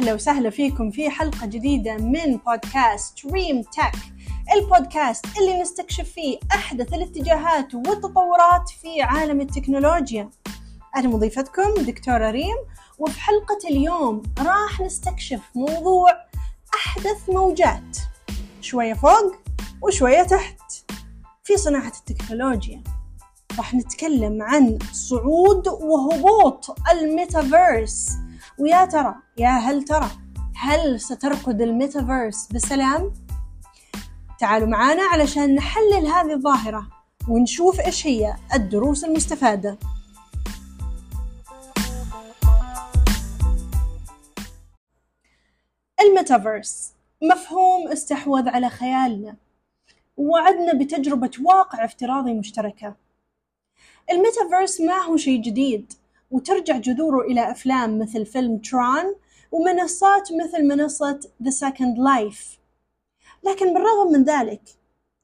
أهلا وسهلا فيكم في حلقة جديدة من بودكاست Dream Tech البودكاست اللي نستكشف فيه أحدث الاتجاهات والتطورات في عالم التكنولوجيا. أنا مضيفتكم دكتورة ريم وفي حلقة اليوم راح نستكشف موضوع أحدث موجات. شوية فوق وشوية تحت. في صناعة التكنولوجيا. راح نتكلم عن صعود وهبوط الميتافيرس. ويا ترى يا هل ترى هل سترقد الميتافيرس بسلام؟ تعالوا معانا علشان نحلل هذه الظاهرة ونشوف إيش هي الدروس المستفادة. الميتافيرس مفهوم استحوذ على خيالنا. ووعدنا بتجربة واقع افتراضي مشتركة. الميتافيرس ما هو شيء جديد. وترجع جذوره إلى أفلام مثل فيلم Tron ومنصات مثل منصة The Second Life. لكن بالرغم من ذلك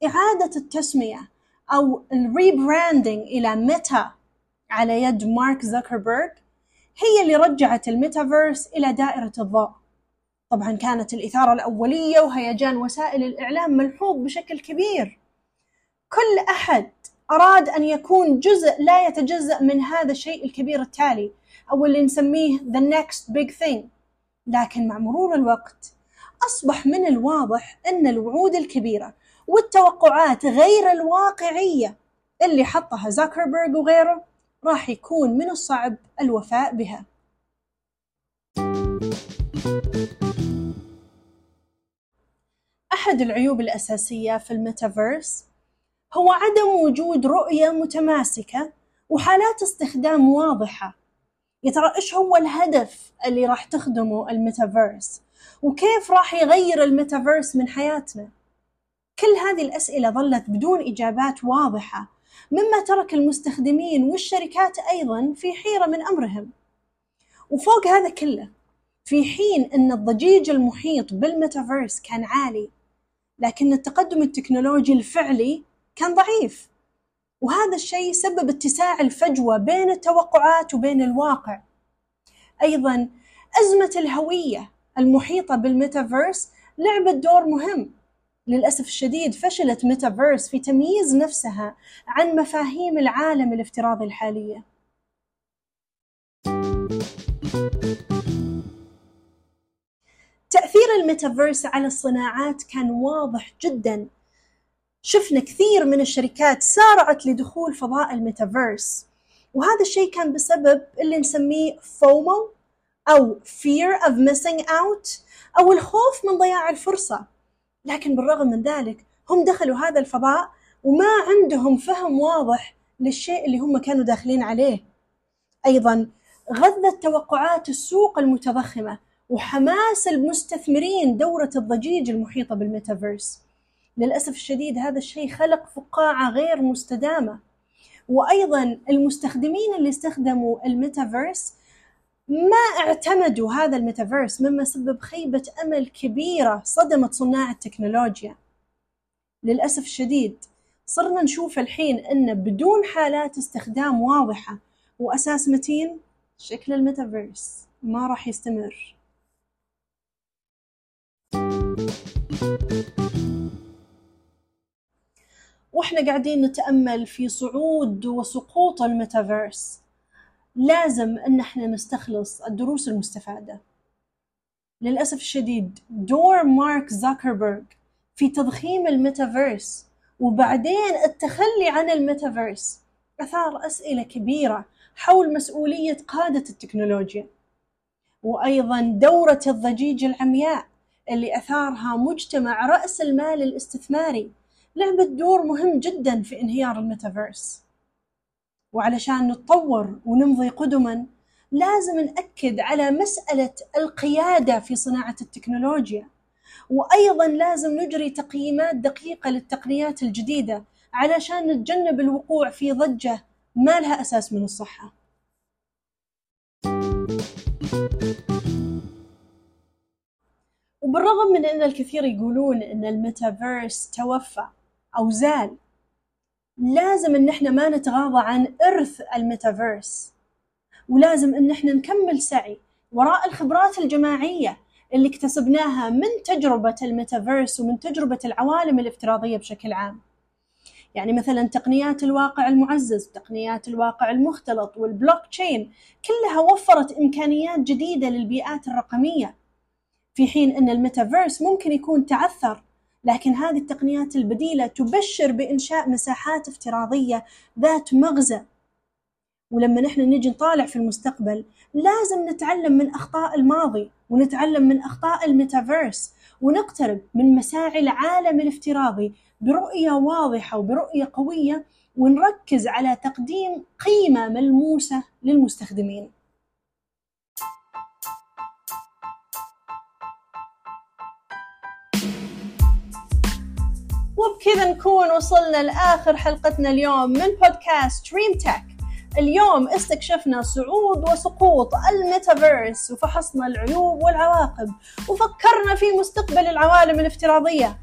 إعادة التسمية أو ال rebranding إلى Meta على يد مارك زوكربيرج هي اللي رجعت الميتافيرس إلى دائرة الضوء. طبعا كانت الإثارة الأولية وهيجان وسائل الإعلام ملحوظ بشكل كبير. كل أحد أراد أن يكون جزء لا يتجزأ من هذا الشيء الكبير التالي أو اللي نسميه the next big thing. لكن مع مرور الوقت أصبح من الواضح أن الوعود الكبيرة والتوقعات غير الواقعية اللي حطها زاكربيرج وغيره راح يكون من الصعب الوفاء بها. أحد العيوب الأساسية في الميتافيرس هو عدم وجود رؤية متماسكة وحالات استخدام واضحة. يا ترى إيش هو الهدف اللي راح تخدمه الميتافيرس؟ وكيف راح يغير الميتافيرس من حياتنا؟ كل هذه الأسئلة ظلت بدون إجابات واضحة مما ترك المستخدمين والشركات أيضا في حيرة من أمرهم. وفوق هذا كله في حين أن الضجيج المحيط بالميتافيرس كان عالي لكن التقدم التكنولوجي الفعلي كان ضعيف. وهذا الشيء سبب اتساع الفجوة بين التوقعات وبين الواقع. أيضا أزمة الهوية المحيطة بالميتافيرس لعبت دور مهم. للأسف الشديد فشلت ميتافيرس في تمييز نفسها عن مفاهيم العالم الافتراضي الحالية. تأثير الميتافيرس على الصناعات كان واضح جدا. شفنا كثير من الشركات سارعت لدخول فضاء الميتافيرس وهذا الشيء كان بسبب اللي نسميه FOMO أو fear of missing out أو الخوف من ضياع الفرصة. لكن بالرغم من ذلك هم دخلوا هذا الفضاء وما عندهم فهم واضح للشيء اللي هم كانوا داخلين عليه. أيضا غذت توقعات السوق المتضخمة وحماس المستثمرين دورة الضجيج المحيطة بالميتافيرس. للأسف الشديد هذا الشيء خلق فقاعة غير مستدامة. وأيضا المستخدمين اللي استخدموا الميتافيرس ما اعتمدوا هذا الميتافيرس مما سبب خيبة أمل كبيرة صدمت صناع التكنولوجيا. للأسف الشديد صرنا نشوف الحين أن بدون حالات استخدام واضحة وأساس متين شكل الميتافيرس ما راح يستمر. وإحنا قاعدين نتأمل في صعود وسقوط الميتافيرس. لازم إن إحنا نستخلص الدروس المستفادة. للأسف الشديد دور مارك زاكربيرج في تضخيم الميتافيرس وبعدين التخلي عن الميتافيرس أثار أسئلة كبيرة حول مسؤولية قادة التكنولوجيا. وأيضا دورة الضجيج العمياء اللي أثارها مجتمع رأس المال الاستثماري لعبت دور مهم جدا في انهيار الميتافيرس. وعلشان نتطور ونمضي قدما لازم نأكد على مسألة القيادة في صناعة التكنولوجيا. وأيضا لازم نجري تقييمات دقيقة للتقنيات الجديدة علشان نتجنب الوقوع في ضجة ما لها أساس من الصحة. وبالرغم من أن الكثير يقولون أن الميتافيرس توفى أو زال. لازم إن إحنا ما نتغاضى عن إرث الميتافيرس. ولازم إن إحنا نكمل سعي وراء الخبرات الجماعية اللي اكتسبناها من تجربة الميتافيرس ومن تجربة العوالم الافتراضية بشكل عام. يعني مثلا تقنيات الواقع المعزز تقنيات الواقع المختلط والبلوك تشين كلها وفرت إمكانيات جديدة للبيئات الرقمية. في حين أن الميتافيرس ممكن يكون تعثر لكن هذه التقنيات البديلة تبشر بإنشاء مساحات افتراضية ذات مغزى. ولما نحن نجي نطالع في المستقبل لازم نتعلم من أخطاء الماضي ونتعلم من أخطاء الميتافيرس ونقترب من مساعي العالم الافتراضي برؤية واضحة وبرؤية قوية ونركز على تقديم قيمة ملموسة للمستخدمين. وبكذا نكون وصلنا لآخر حلقتنا اليوم من بودكاست Dream Tech اليوم استكشفنا صعود وسقوط الميتافيرس وفحصنا العيوب والعواقب وفكرنا في مستقبل العوالم الافتراضية.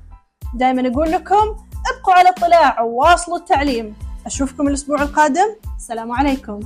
دائما أقول لكم ابقوا على اطلاع وواصلوا التعليم. أشوفكم الأسبوع القادم. السلام عليكم.